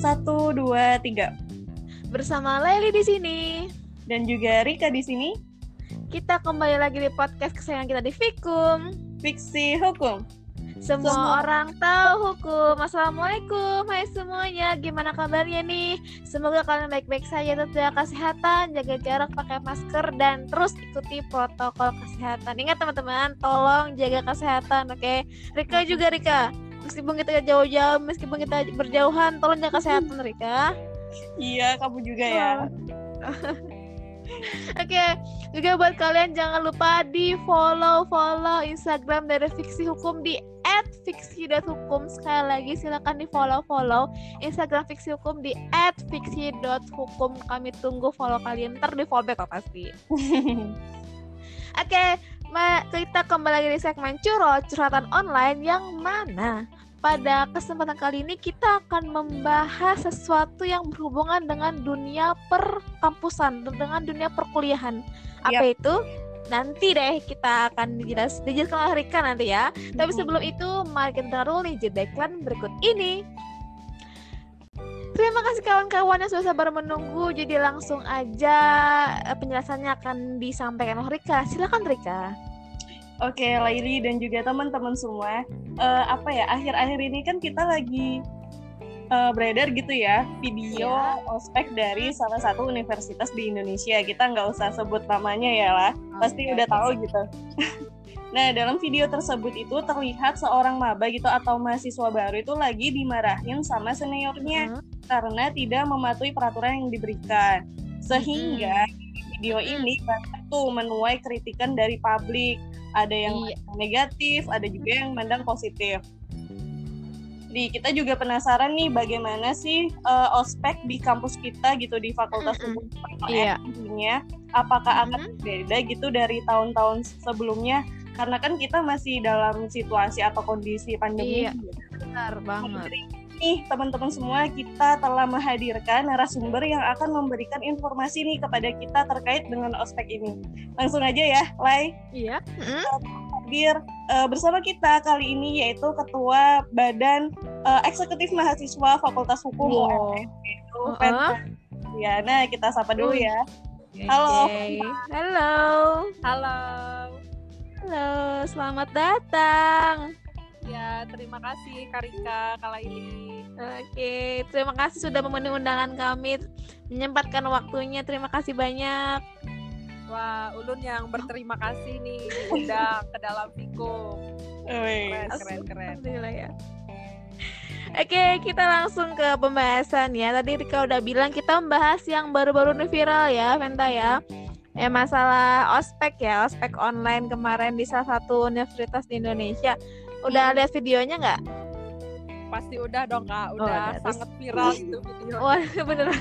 Satu, dua, tiga. Bersama Leli di sini. Dan juga Rika di sini. Kita kembali lagi di podcast kesayangan kita di Fikum. Fiksi Hukum. Semua, Semua orang tahu hukum. Assalamualaikum, hai semuanya. Gimana kabarnya nih? Semoga kalian baik-baik saja, tetap jaga kesehatan, jaga jarak, pakai masker, dan terus ikuti protokol kesehatan. Ingat teman-teman, tolong jaga kesehatan, oke? Okay? Rika juga Rika. Meskipun kita jauh-jauh, meskipun kita berjauhan, tolong jaga kesehatan Rika. Iya, kamu juga ya. Oke, okay. juga buat kalian jangan lupa di follow follow Instagram dari Fiksi Hukum di @fiksi.hukum. Sekali lagi silakan di follow follow Instagram Fiksi Hukum di @fiksi.hukum. Kami tunggu follow kalian. Ntar di follow back pasti. Oke, okay, kita kembali lagi di segmen curhat curhatan online yang mana pada kesempatan kali ini kita akan membahas sesuatu yang berhubungan dengan dunia perkampusan, dengan dunia perkuliahan. Apa yep. itu? Nanti deh kita akan dijelas, dijelaskan oleh Rika nanti ya. Mm-hmm. Tapi sebelum itu, mari kita dengar dulu nih jeda berikut ini. Terima kasih kawan-kawan yang sudah sabar menunggu. Jadi langsung aja eh, penjelasannya akan disampaikan oleh Rika. Silakan Rika. Oke, Laili dan juga teman-teman semua, uh, apa ya akhir-akhir ini kan kita lagi uh, beredar gitu ya video yeah. ospek dari salah satu universitas di Indonesia. Kita nggak usah sebut namanya ya lah, pasti okay, udah tahu gitu. nah, dalam video tersebut itu terlihat seorang maba gitu atau mahasiswa baru itu lagi dimarahin sama seniornya uh -huh. karena tidak mematuhi peraturan yang diberikan. Sehingga -huh. video ini banyak tuh menuai kritikan dari publik ada yang iya. negatif, ada juga yang mandang positif. Di kita juga penasaran nih bagaimana sih uh, ospek di kampus kita gitu di Fakultas Hukum mm -hmm. iya. yeah. apakah mm -hmm. akan berbeda gitu dari tahun-tahun sebelumnya karena kan kita masih dalam situasi atau kondisi pandemi. Iya, benar banget nih teman-teman semua kita telah menghadirkan narasumber yang akan memberikan informasi nih kepada kita terkait dengan ospek ini. Langsung aja ya, Lai. Iya. Hadir uh, bersama kita kali ini yaitu Ketua Badan uh, Eksekutif Mahasiswa Fakultas Hukum wow. itu uh -uh. Ya, nah kita sapa dulu ya. Halo. Halo. Halo. Halo, selamat datang. Ya, terima kasih Karika, Kalaili. Oke, terima kasih sudah memenuhi undangan kami, menyempatkan waktunya. Terima kasih banyak. Wah, Ulun yang berterima kasih nih diundang ke dalam Viko. Keren, keren, keren. ya. Oke, kita langsung ke pembahasan ya. Tadi Rika udah bilang kita membahas yang baru-baru nih viral ya, Venta ya. Ya masalah ospek ya, ospek online kemarin di salah satu universitas di Indonesia. Udah lihat videonya nggak? pasti udah dong kak. Oh, udah oh, sangat viral itu video. Wah beneran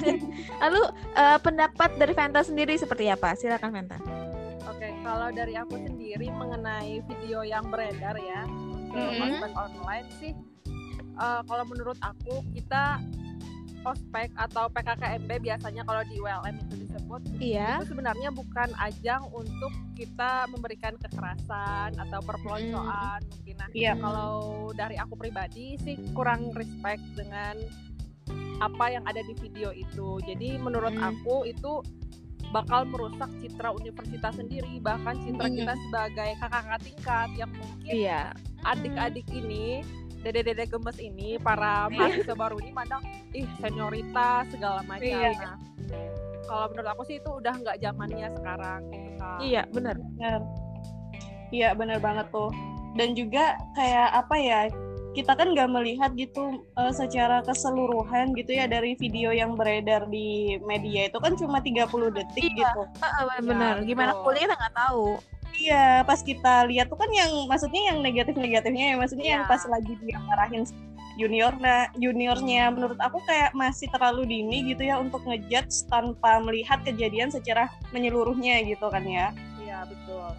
lalu uh, pendapat dari Venta sendiri seperti apa? Silakan Venta oke kalau dari aku sendiri mengenai video yang beredar ya mm -hmm. online sih uh, kalau menurut aku kita ospek atau PKKMB biasanya kalau di ULM itu disebut iya. itu sebenarnya bukan ajang untuk kita memberikan kekerasan atau perpeloncoan hmm. mungkin nah iya. kalau dari aku pribadi sih kurang respect dengan apa yang ada di video itu jadi menurut hmm. aku itu bakal merusak citra universitas sendiri bahkan citra hmm. kita sebagai kakak-kakak tingkat yang mungkin iya. adik-adik ini dede-dede gemes ini para iya. mahasiswa baru ini mandang ih senioritas segala macam iya. nah kalau menurut aku sih itu udah nggak zamannya sekarang gitu kan iya benar benar iya benar banget tuh dan juga kayak apa ya kita kan nggak melihat gitu uh, secara keseluruhan gitu ya dari video yang beredar di media itu kan cuma 30 detik iya. gitu. Uh, benar. Ya, Gimana kuliah kita nggak tahu. Iya, pas kita lihat tuh kan yang maksudnya yang negatif-negatifnya ya, maksudnya yeah. yang pas lagi dia marahin junior nah juniornya menurut aku kayak masih terlalu dini gitu ya untuk ngejudge tanpa melihat kejadian secara menyeluruhnya gitu kan ya. Iya, betul.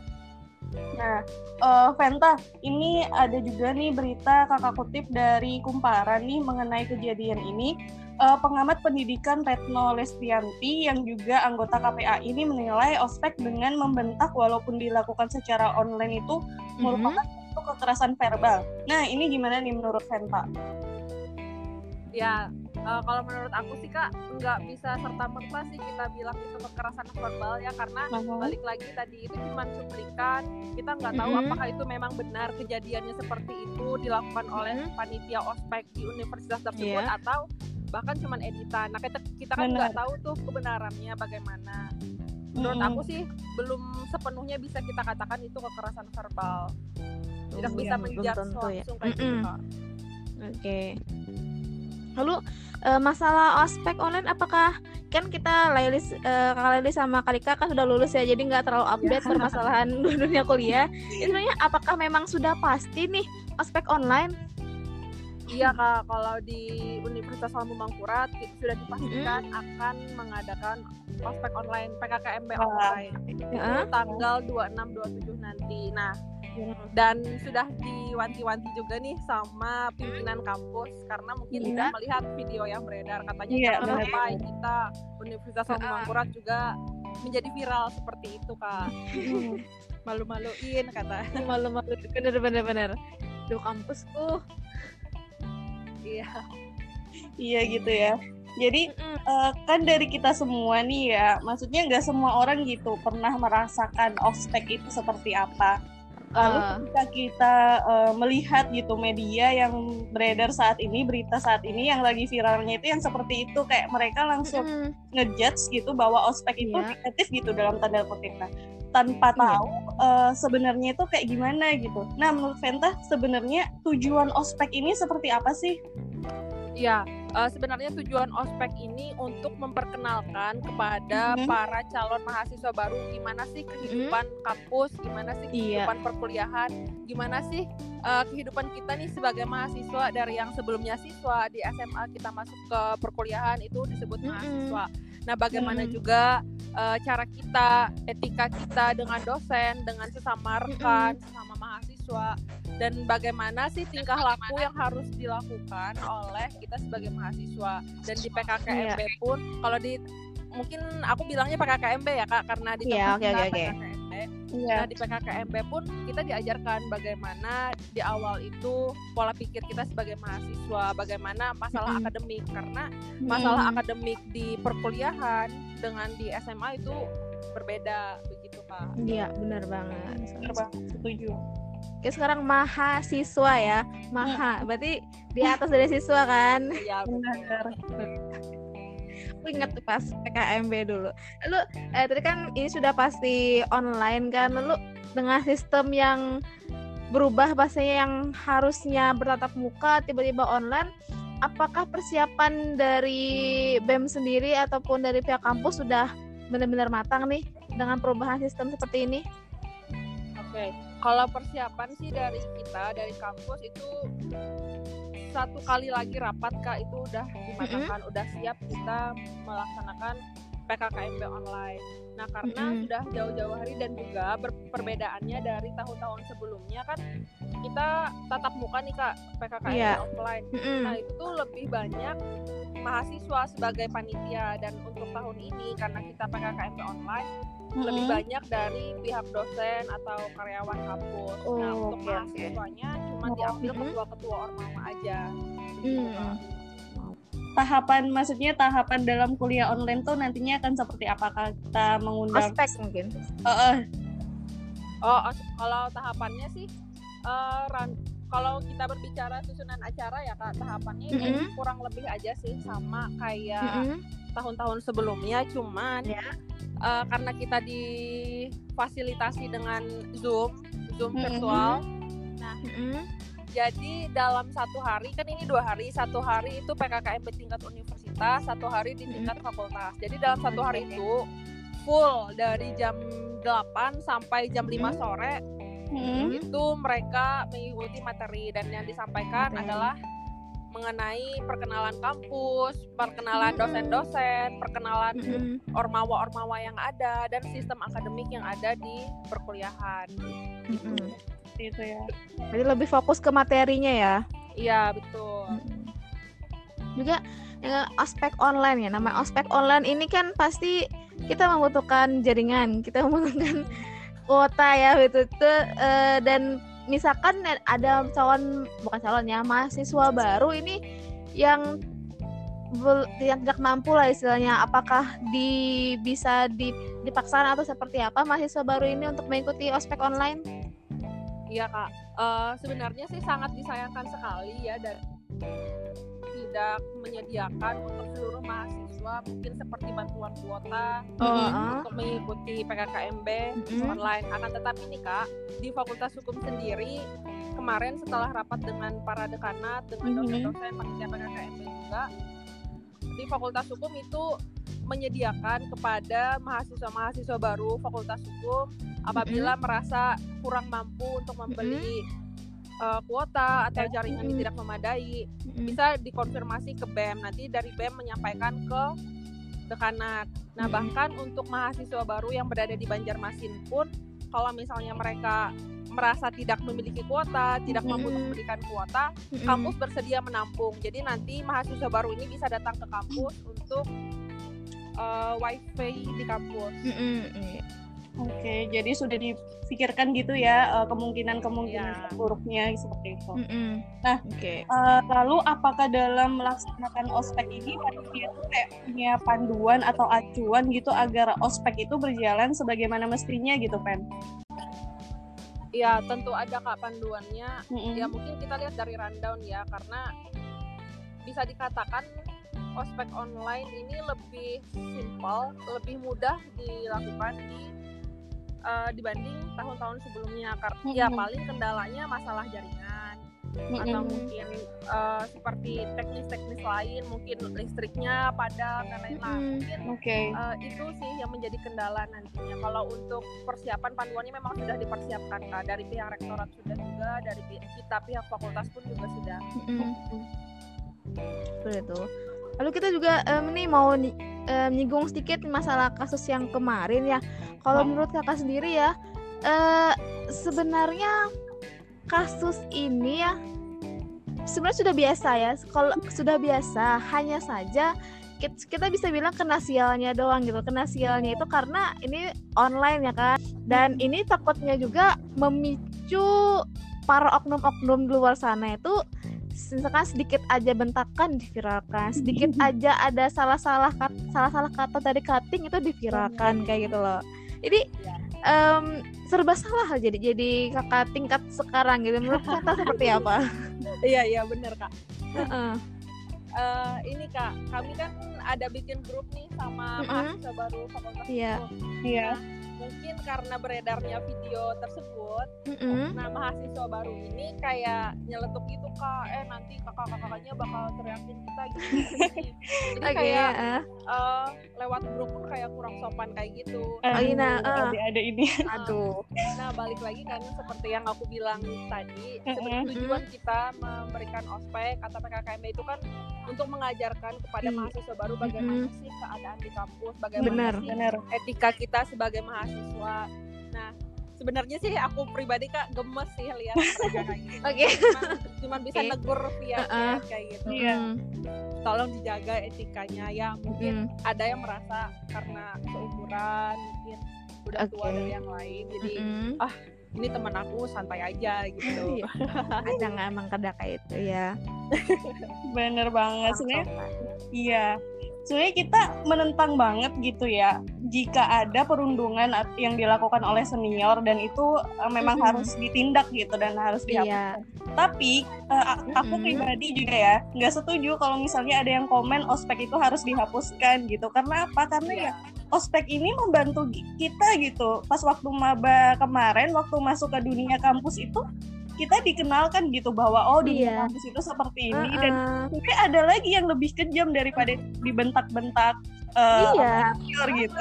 Nah, uh, Venta, ini ada juga nih berita kakak kutip dari Kumparan nih mengenai kejadian ini uh, pengamat pendidikan Retno Lestianti yang juga anggota KPA ini menilai ospek dengan membentak walaupun dilakukan secara online itu mm-hmm. merupakan bentuk kekerasan verbal. Nah, ini gimana nih menurut Venta? ya uh, kalau menurut aku sih kak nggak bisa serta merta sih kita bilang itu kekerasan verbal ya karena uh-huh. balik lagi tadi itu cuma cuplikan kita nggak tahu uh-huh. apakah itu memang benar kejadiannya seperti itu dilakukan oleh uh-huh. panitia ospek di universitas tersebut yeah. atau bahkan cuma editan nah kita kita kan nggak tahu tuh kebenarannya bagaimana menurut uh-huh. aku sih belum sepenuhnya bisa kita katakan itu kekerasan verbal tidak oh, bisa ya, menjudge ya. langsung kayak gitu Oke. Okay. Lalu uh, masalah ospek online apakah kan kita Lailis uh, Kak Lailis sama Kalika kan sudah lulus ya jadi nggak terlalu update ya. permasalahan dunia kuliah. Sebenarnya apakah memang sudah pasti nih ospek online? Iya kak, kalau di Universitas Lampung Mangkurat sudah dipastikan hmm. akan mengadakan ospek online PKKMB online. Ya. tanggal 26 27 nanti. Nah, dan sudah diwanti-wanti juga nih sama pimpinan kampus karena mungkin tidak iya. melihat video yang beredar. Katanya yeah, jangan sampai kita Universitas Mangkurat juga menjadi viral seperti itu kak. Malu-maluin kata. Malu-maluin. Bener bener bener di kampusku iya iya gitu ya jadi uh, kan dari kita semua nih ya maksudnya nggak semua orang gitu pernah merasakan ospek itu seperti apa Lalu uh. ketika kita uh, melihat gitu media yang beredar saat ini, berita saat ini yang lagi viralnya itu yang seperti itu kayak mereka langsung mm. ngejudge gitu bahwa ospek itu yeah. negatif gitu dalam tanda kutip. Nah, tanpa iya. tahu uh, sebenarnya itu kayak gimana gitu. Nah, menurut Venta sebenarnya tujuan ospek ini seperti apa sih? Ya, uh, sebenarnya tujuan ospek ini untuk memperkenalkan kepada mm-hmm. para calon mahasiswa baru gimana sih kehidupan mm-hmm. kampus, gimana sih iya. kehidupan iya. perkuliahan, gimana sih uh, kehidupan kita nih sebagai mahasiswa dari yang sebelumnya siswa di SMA kita masuk ke perkuliahan itu disebut mm-hmm. mahasiswa. Nah, bagaimana mm-hmm. juga uh, cara kita, etika kita dengan dosen, dengan sesama rekan, mm-hmm. sesama mahasiswa dan bagaimana sih tingkah laku yang harus dilakukan oleh kita sebagai mahasiswa dan di PKKMB yeah. pun kalau di mungkin aku bilangnya PKKMB ya kak karena di yeah, okay, okay, okay. Yeah. nah di PKKMB pun kita diajarkan bagaimana di awal itu pola pikir kita sebagai mahasiswa bagaimana masalah mm. akademik karena masalah mm. akademik di perkuliahan dengan di SMA itu berbeda begitu kak iya benar banget benar banget setuju Kayak sekarang mahasiswa ya, maha. Berarti di atas dari siswa kan? Iya benar. Aku ingat tuh pas PKMB dulu. Lalu eh, tadi kan ini sudah pasti online kan. Lalu dengan sistem yang berubah bahasanya yang harusnya bertatap muka tiba-tiba online, apakah persiapan dari BEM sendiri ataupun dari pihak kampus sudah benar-benar matang nih dengan perubahan sistem seperti ini? Oke, okay kalau persiapan sih dari kita dari kampus itu satu kali lagi rapat kak itu udah dimatangkan mm -hmm. udah siap kita melaksanakan PKKMB online. Nah karena mm -hmm. sudah jauh-jauh hari dan juga perbedaannya dari tahun-tahun sebelumnya kan kita tatap muka nih kak PKKMB yeah. offline. Mm -hmm. Nah itu tuh lebih banyak mahasiswa sebagai panitia dan untuk tahun ini karena kita PKKMB online mm-hmm. lebih banyak dari pihak dosen atau karyawan kampus. Oh, nah untuk okay, mahasiswanya okay. cuma diambil mm-hmm. ketua-ketua ormawa aja. Mm-hmm. Tahapan maksudnya tahapan dalam kuliah online tuh nantinya akan seperti apakah kita mengundang aspek mungkin? Uh, uh. Oh, kalau tahapannya sih uh, kalau kita berbicara susunan acara ya kak tahapannya mm -hmm. kurang lebih aja sih sama kayak mm -hmm. tahun-tahun sebelumnya cuman yeah. Ya. uh, karena kita difasilitasi dengan zoom zoom mm -hmm. virtual nah mm -hmm. jadi dalam satu hari kan ini dua hari satu hari itu PKKM tingkat universitas satu hari di tingkat fakultas jadi dalam satu hari itu full dari jam 8 sampai jam 5 sore hmm. itu mereka mengikuti materi dan yang disampaikan okay. adalah mengenai perkenalan kampus, perkenalan dosen-dosen, perkenalan mm-hmm. ormawa-ormawa yang ada dan sistem akademik yang ada di perkuliahan. Mm-hmm. Itu ya. Jadi lebih fokus ke materinya ya. Iya betul. Juga ya, aspek online ya. Nama aspek online ini kan pasti kita membutuhkan jaringan, kita membutuhkan kuota ya gitu tuh uh, dan misalkan ada calon bukan calon ya mahasiswa baru ini yang yang tidak mampu lah istilahnya apakah di bisa di, dipaksakan atau seperti apa mahasiswa baru ini untuk mengikuti ospek online? Iya kak, uh, sebenarnya sih sangat disayangkan sekali ya dan tidak menyediakan untuk seluruh mahasiswa mungkin seperti bantuan kuota uh-huh. untuk mengikuti PKKMB uh-huh. online. Akan tetapi nih kak di Fakultas Hukum sendiri kemarin setelah rapat dengan para dekanat dengan dosen-dosen panitia PKKMB juga di Fakultas Hukum itu menyediakan kepada mahasiswa-mahasiswa baru Fakultas Hukum apabila mm-hmm. merasa kurang mampu untuk membeli mm-hmm. Uh, kuota atau jaringan mm-hmm. tidak memadai bisa dikonfirmasi ke BEM nanti dari BEM menyampaikan ke dekanat. Nah, bahkan untuk mahasiswa baru yang berada di Banjarmasin pun kalau misalnya mereka merasa tidak memiliki kuota, tidak mampu mm -hmm. memberikan kuota, mm -hmm. kampus bersedia menampung. Jadi nanti mahasiswa baru ini bisa datang ke kampus untuk uh, wifi di kampus. Mm -hmm. Oke, okay, jadi sudah dipikirkan gitu ya kemungkinan-kemungkinan yeah. buruknya seperti itu. Mm -hmm. Nah, okay. uh, eh, lalu apakah dalam melaksanakan ospek ini panitia tuh kayak punya panduan atau acuan gitu agar ospek itu berjalan sebagaimana mestinya gitu, Pen? Ya tentu ada kak panduannya. Mm-hmm. Ya mungkin kita lihat dari rundown ya karena bisa dikatakan ospek online ini lebih simpel, lebih mudah dilakukan di uh, dibanding tahun-tahun sebelumnya. Karena ya paling kendalanya masalah jaringan atau mungkin uh, seperti teknis-teknis lain mungkin listriknya padam dan lain-lain. Mungkin okay. uh, eh, itu sih yang menjadi kendala nantinya. Kalau untuk persiapan panduannya memang sudah dipersiapkan kak. Dari pihak rektorat sudah juga dari kita pihak fakultas pun juga sudah. Mm-hmm. betul lalu kita juga um, nih mau um, nyinggung sedikit masalah kasus yang kemarin ya kalau menurut kakak sendiri ya uh, sebenarnya kasus ini ya sebenarnya sudah biasa ya. Kalau sudah biasa, hanya saja kita bisa bilang kena sialnya doang gitu. Kena sialnya itu karena ini online ya kan. Dan ini takutnya juga memicu para oknum-oknum di luar sana itu misalkan sedikit aja bentakan diviralkan, sedikit aja ada salah-salah kata, salah-salah kata dari cutting itu diviralkan kayak gitu loh. Jadi um, serba salah jadi jadi kakak tingkat sekarang gitu. Menurut kakak seperti apa? Iya iya benar kak. Uh -uh. Uh, ini kak kami kan ada bikin grup nih sama uh -uh. mahasiswa baru fakultas iya. iya mungkin karena beredarnya video tersebut mm-hmm. nah mahasiswa baru ini kayak nyeletuk gitu kak eh nanti kakak-kakaknya bakal teriakin kita gitu jadi okay, kayak uh. Uh, lewat grup pun kayak kurang sopan kayak gitu uh, nah, uh. ada ini aduh nah balik lagi kan seperti yang aku bilang tadi sebenarnya tujuan kita memberikan ospek atau PKKMB itu kan untuk mengajarkan kepada mahasiswa baru bagaimana mm-hmm. sih keadaan di kampus bagaimana benar, sih benar. etika kita sebagai mahasiswa mahasiswa nah sebenarnya sih aku pribadi kak gemes sih lihat mereka kayak gitu oke okay. cuman, cuman bisa okay. negur via uh -uh. kayak gitu yeah. tolong dijaga etikanya ya mungkin mm. ada yang merasa karena seumuran mungkin udah okay. tua dari yang lain jadi mm -hmm. ah ini teman aku santai aja gitu iya. ada nggak emang kada kayak itu ya bener banget sebenarnya iya sebenarnya kita menentang banget gitu ya jika ada perundungan yang dilakukan oleh senior dan itu uh, memang mm -hmm. harus ditindak gitu dan harus dihapuskan. Yeah. Tapi uh, aku mm -hmm. pribadi juga ya nggak setuju kalau misalnya ada yang komen ospek itu harus dihapuskan gitu. Karena apa? Karena yeah. ya ospek ini membantu kita gitu. Pas waktu maba kemarin waktu masuk ke dunia kampus itu kita dikenalkan gitu bahwa oh di yeah. kampus itu seperti ini uh -uh. dan mungkin ada lagi yang lebih kejam daripada dibentak-bentak uh, iya gitu.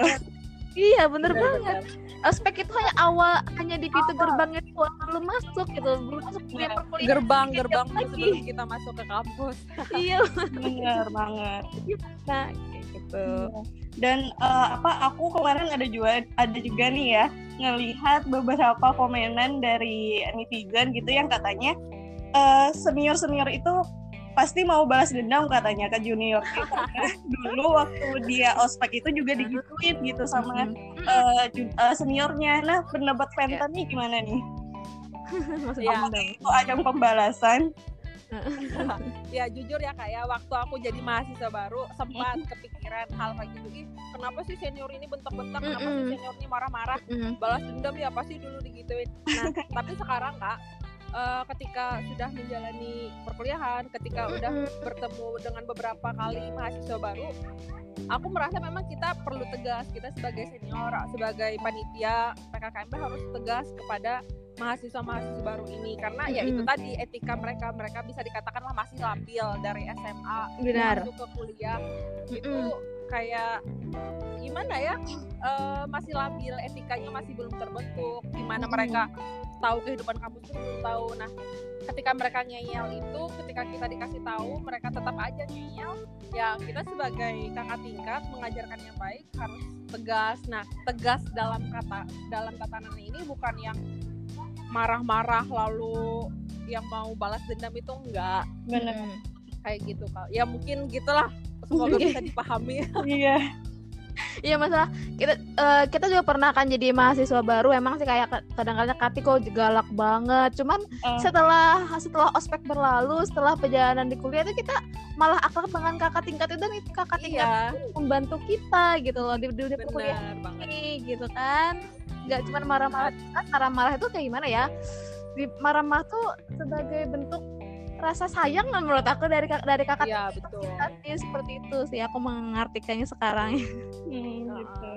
Iya bener bener banget. Aspek itu hanya awal hanya di pintu gerbang itu belum masuk gitu belum masuk ya, gerbang gerbang sebelum kita masuk ke kampus. iya bener banget. Nah gitu. Iya. Dan uh, apa aku kemarin ada juga ada juga nih ya ngelihat beberapa komenan dari netizen gitu yang katanya uh, senior senior itu pasti mau balas dendam katanya ke junior dulu waktu dia ospek itu juga digituin gitu sama uh, uh, seniornya. Nah pendapat Fenta nih gimana nih? Ya. itu ajang pembalasan ya jujur ya kak ya waktu aku jadi mahasiswa baru sempat kepikiran hal kayak gitu. Ih kenapa sih senior ini bentak-bentak? Kenapa sih senior ini marah-marah? Balas dendam ya apa sih dulu digituin. Nah tapi sekarang kak uh, ketika sudah menjalani perkuliahan, ketika udah bertemu dengan beberapa kali mahasiswa baru, aku merasa memang kita perlu tegas. Kita sebagai senior, sebagai panitia PKKMB harus tegas kepada mahasiswa-mahasiswa baru ini. Karena ya itu tadi etika mereka mereka bisa dikatakanlah masih labil dari SMA Benar. masuk ke kuliah. Itu kayak gimana ya uh, masih labil etikanya masih belum terbentuk. Gimana mereka tahu kehidupan kampus itu belum tahu. Nah ketika mereka ngeyel itu ketika kita dikasih tahu mereka tetap aja ngeyel. Ya kita sebagai kakak tingkat mengajarkan yang baik harus tegas. Nah tegas dalam kata dalam tatanan ini bukan yang marah-marah lalu yang mau balas dendam itu enggak. Benar kayak gitu kak. Ya mungkin gitulah semoga bisa dipahami. Iya. Iya masalah. Kita uh, kita juga pernah kan jadi mahasiswa baru emang sih kayak kadang-kadang Kati kok galak banget. Cuman uh. setelah setelah ospek berlalu, setelah perjalanan di kuliah itu kita malah akrab dengan kakak tingkat itu dan itu kakak tingkat iya. membantu kita gitu loh di dunia perkuliahan ini gitu kan. Gak cuma marah-marah, kan marah-marah itu kayak gimana ya? marah-marah tuh sebagai bentuk rasa sayang kan menurut aku dari dari kakak ya, betul. seperti itu sih aku mengartikannya sekarang hmm, gitu.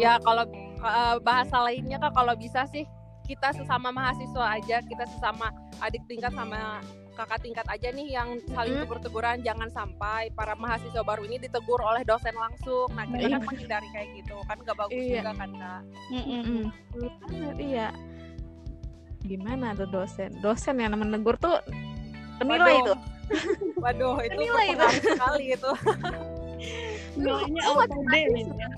ya kalau uh, bahasa lainnya kan kalau bisa sih kita sesama mahasiswa aja kita sesama adik tingkat sama kakak tingkat aja nih yang saling hmm. tegur-teguran jangan sampai para mahasiswa baru ini ditegur oleh dosen langsung nah kita kan menghindari kayak gitu kan gak bagus iya. juga kan kak iya gimana tuh dosen dosen yang menegur tuh Penilai itu. Waduh, itu Penilai itu. sekali itu. Nilainya ya.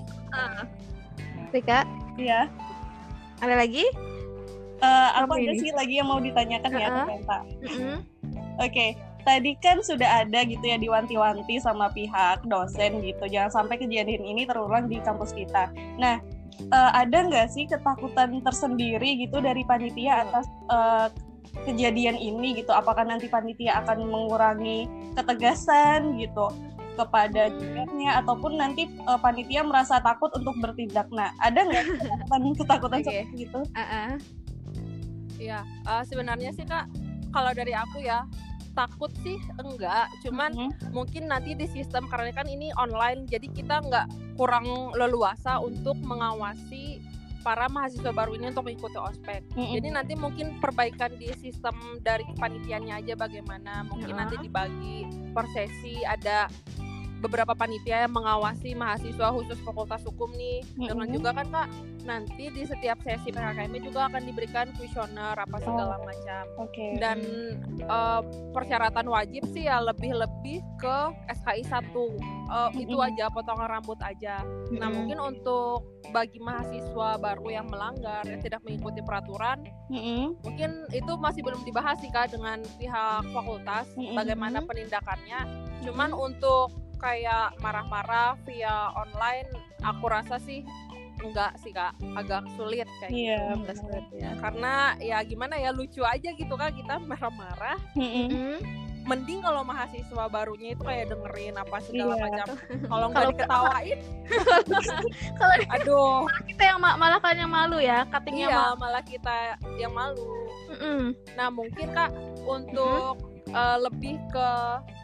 Rika? Iya. Ada lagi? Uh, aku ada sih lagi yang mau ditanyakan uh -uh. ya ke Penta. Uh -uh. Oke, okay. tadi kan sudah ada gitu ya diwanti-wanti sama pihak dosen gitu, jangan sampai kejadian ini terulang di kampus kita. Nah, uh, ada nggak sih ketakutan tersendiri gitu dari panitia atas uh, kejadian ini gitu apakah nanti panitia akan mengurangi ketegasan gitu kepada juniornya ataupun nanti uh, panitia merasa takut untuk bertindak nah ada nggak ketakutan ketakutan okay. seperti itu? Uh -uh. Ya uh, sebenarnya sih kak kalau dari aku ya takut sih enggak cuman mm -hmm. mungkin nanti di sistem karena kan ini online jadi kita nggak kurang leluasa untuk mengawasi para mahasiswa baru ini untuk mengikuti ospek. Mm -hmm. Jadi nanti mungkin perbaikan di sistem dari panitiannya aja bagaimana. Mungkin nanti dibagi per sesi ada beberapa panitia yang mengawasi mahasiswa khusus Fakultas Hukum nih. Mm-hmm. Dengan juga kan Kak, nanti di setiap sesi PKKM juga akan diberikan kuesioner apa segala oh. macam. Okay. Dan uh, persyaratan wajib sih ya lebih-lebih ke SKI 1. Uh, mm-hmm. itu aja potongan rambut aja. Mm-hmm. Nah, mungkin untuk bagi mahasiswa baru yang melanggar yang tidak mengikuti peraturan, mm-hmm. mungkin itu masih belum dibahas sih Kak dengan pihak fakultas mm-hmm. bagaimana penindakannya. Cuman mm-hmm. untuk kayak marah-marah via online aku rasa sih enggak sih kak. Agak sulit kayak iya, gitu sulit ya. Karena ya gimana ya lucu aja gitu kan kita marah-marah. Mm -hmm. mending kalau mahasiswa barunya itu kayak dengerin apa segala iya. macam. Kalau nggak diketawain kalau aduh. Kita yang malah kan yang malu ya cuttingnya iya, malah kita yang malu. Mm -hmm. nah mungkin kak untuk mm -hmm uh, lebih ke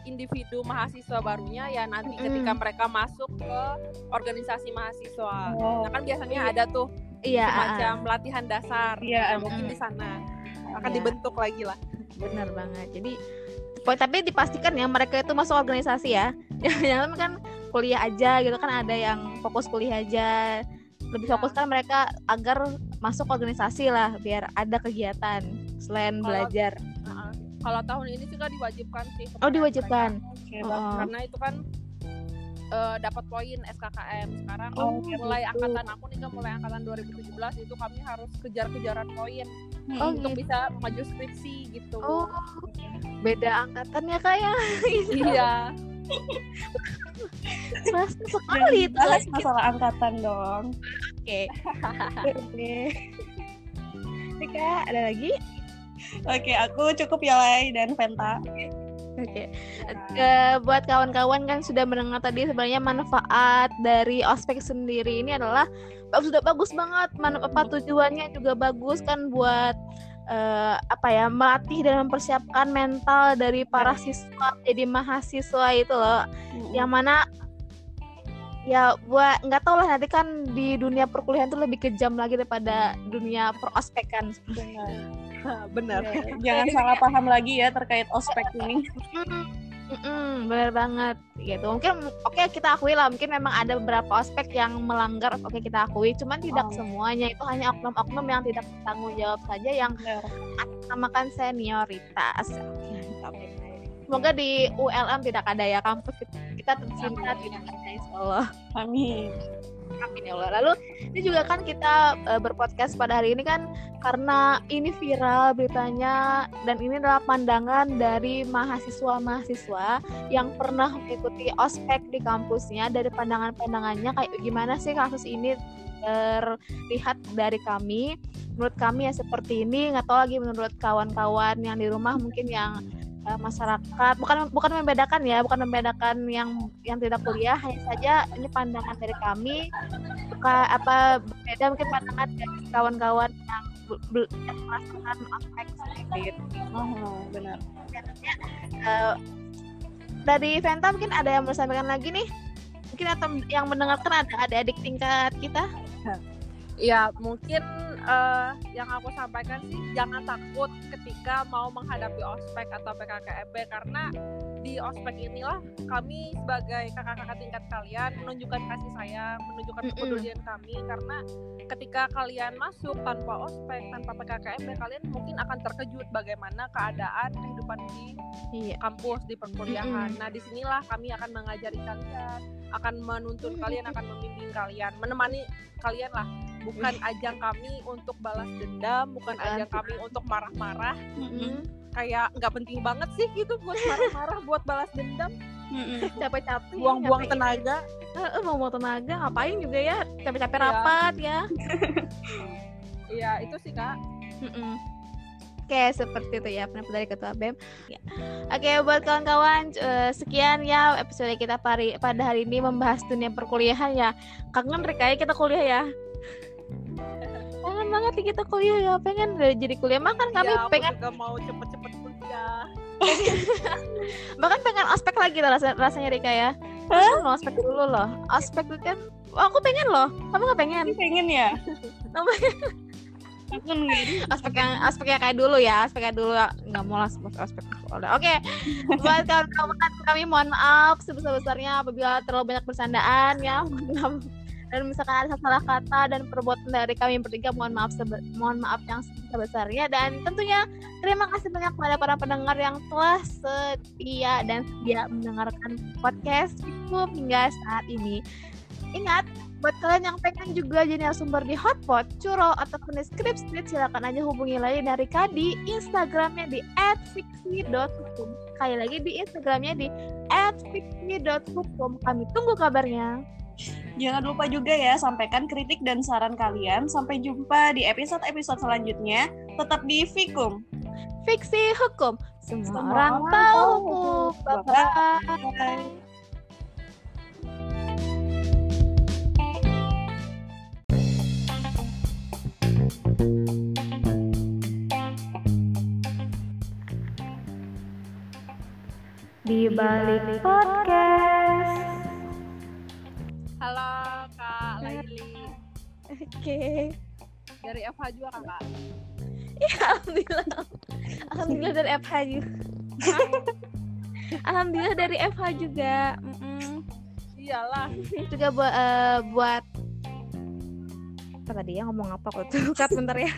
individu mahasiswa barunya ya nanti mm. ketika mereka masuk ke organisasi mahasiswa. Oh. Nah kan biasanya ada tuh iya, semacam uh, latihan dasar. Iya, nah, mungkin di sana akan iya. dibentuk lagi lah. Benar banget. Jadi tapi dipastikan ya mereka itu masuk organisasi ya. Jangan kan kuliah aja gitu kan ada yang fokus kuliah aja. Lebih iya. fokus kan mereka agar masuk organisasi lah biar ada kegiatan selain Kalau, belajar kalau tahun ini juga diwajibkan sih oh diwajibkan okay, oh. karena itu kan uh, dapat poin SKKM sekarang oh, mulai gitu. angkatan aku nih kan mulai angkatan 2017 itu kami harus kejar-kejaran poin hmm. oh, untuk gitu. bisa maju skripsi gitu oh beda angkatan ya kayak iya Mas sekali itu bahas masalah angkatan dong. Oke. Oke. Tika, ada lagi? Oke, aku cukup ya Lai dan Venta. Oke, okay. buat kawan-kawan kan sudah mendengar tadi sebenarnya manfaat dari ospek sendiri ini adalah sudah bagus banget, manfaat tujuannya juga bagus kan buat uh, apa ya melatih dan mempersiapkan mental dari para siswa jadi mahasiswa itu loh, yang mana ya buat nggak tau lah nanti kan di dunia perkuliahan itu lebih kejam lagi daripada dunia perospekan. Benar. Benar ya, jangan salah paham lagi ya terkait ospek ini. Mm-mm, bener banget. Gitu mungkin oke okay, kita akui lah mungkin memang ada beberapa ospek yang melanggar oke okay, kita akui. Cuman tidak oh. semuanya itu hanya oknum-oknum yang tidak bertanggung jawab saja yang namakan senioritas. Okay, semoga di ULM tidak ada ya kampus. kita tercinta tidak ada insya Allah amin Amin ya Allah. Lalu ini juga kan kita uh, berpodcast pada hari ini kan karena ini viral beritanya dan ini adalah pandangan dari mahasiswa-mahasiswa yang pernah mengikuti ospek di kampusnya dari pandangan-pandangannya kayak gimana sih kasus ini terlihat dari kami. Menurut kami ya seperti ini, nggak tahu lagi menurut kawan-kawan yang di rumah mungkin yang uh, masyarakat. Bukan bukan membedakan ya bukan membedakan yang yang tidak kuliah hanya saja ini pandangan dari kami bukan apa berbeda mungkin pandangan dari kawan-kawan yang yang merasakan aspek sedikit oh benar. Uh, dari Venta mungkin ada yang mau sampaikan lagi nih? Mungkin atau yang mendengarkan ada ada adik tingkat kita? Ya mungkin uh, yang aku sampaikan sih jangan takut ketika mau menghadapi ospek atau PKKMB karena di ospek inilah kami sebagai kakak-kakak tingkat kalian menunjukkan kasih sayang, menunjukkan kepedulian kami karena ketika kalian masuk tanpa ospek, tanpa PKKMB kalian mungkin akan terkejut bagaimana keadaan kehidupan di iya. kampus di perkuliahan. Nah, di sinilah kami akan mengajari kalian, akan menuntun kalian, akan membimbing kalian, menemani kalian lah bukan ajang kami untuk balas dendam bukan ajang kami untuk marah-marah mm-hmm. kayak nggak penting banget sih gitu buat marah-marah buat balas dendam capek-capek buang-buang tenaga uh, buang-buang tenaga ngapain juga ya capek-capek ya. rapat ya iya itu sih kak Mm-mm. Oke, seperti itu ya pendapat dari Ketua BEM. Ya. Oke, buat kawan-kawan, uh, sekian ya episode kita pari, pada hari ini membahas dunia perkuliahan ya. Kangen kayak kita kuliah ya pengen banget nih kita kuliah ya pengen jadi kuliah. Makan kami ya, pengen juga mau cepet-cepet kuliah. Bahkan pengen ospek lagi lah rasanya, Rika ya. Hah? mau ospek dulu loh? Ospek itu kan oh, aku pengen loh. Kamu gak pengen? Pengen ya? Aspek yang aspek yang kayak dulu ya aspek kayak dulu. Nggak mau lah aspek aspek oke okay. buat kawan-kawan kami mohon maaf sebesar besarnya apabila terlalu banyak bersandaan ya dan misalkan ada salah kata dan perbuatan dari kami bertiga mohon maaf mohon maaf yang sebesar besarnya dan tentunya terima kasih banyak kepada para pendengar yang telah setia dan setia mendengarkan podcast cukup hingga saat ini ingat buat kalian yang pengen juga jadi narasumber di Hotpot, Curo, ataupun di Script Street, silakan aja hubungi lagi dari Kadi, Instagramnya di @fiksi.hukum. Sekali lagi di Instagramnya di @fiksi.hukum. Kami tunggu kabarnya. Jangan lupa juga ya sampaikan kritik dan saran kalian. Sampai jumpa di episode-episode selanjutnya. Tetap di Fikum. Fiksi hukum. Semua, Semua orang tahu hukum. Bye-bye. Di balik podcast. Oke. Dari FH juga kakak? Iya, alhamdulillah. Alhamdulillah dari FH juga. alhamdulillah dari FH juga. Mm -mm. Iyalah. juga buat uh, buat apa tadi ya ngomong apa kok tuh? bentar ya.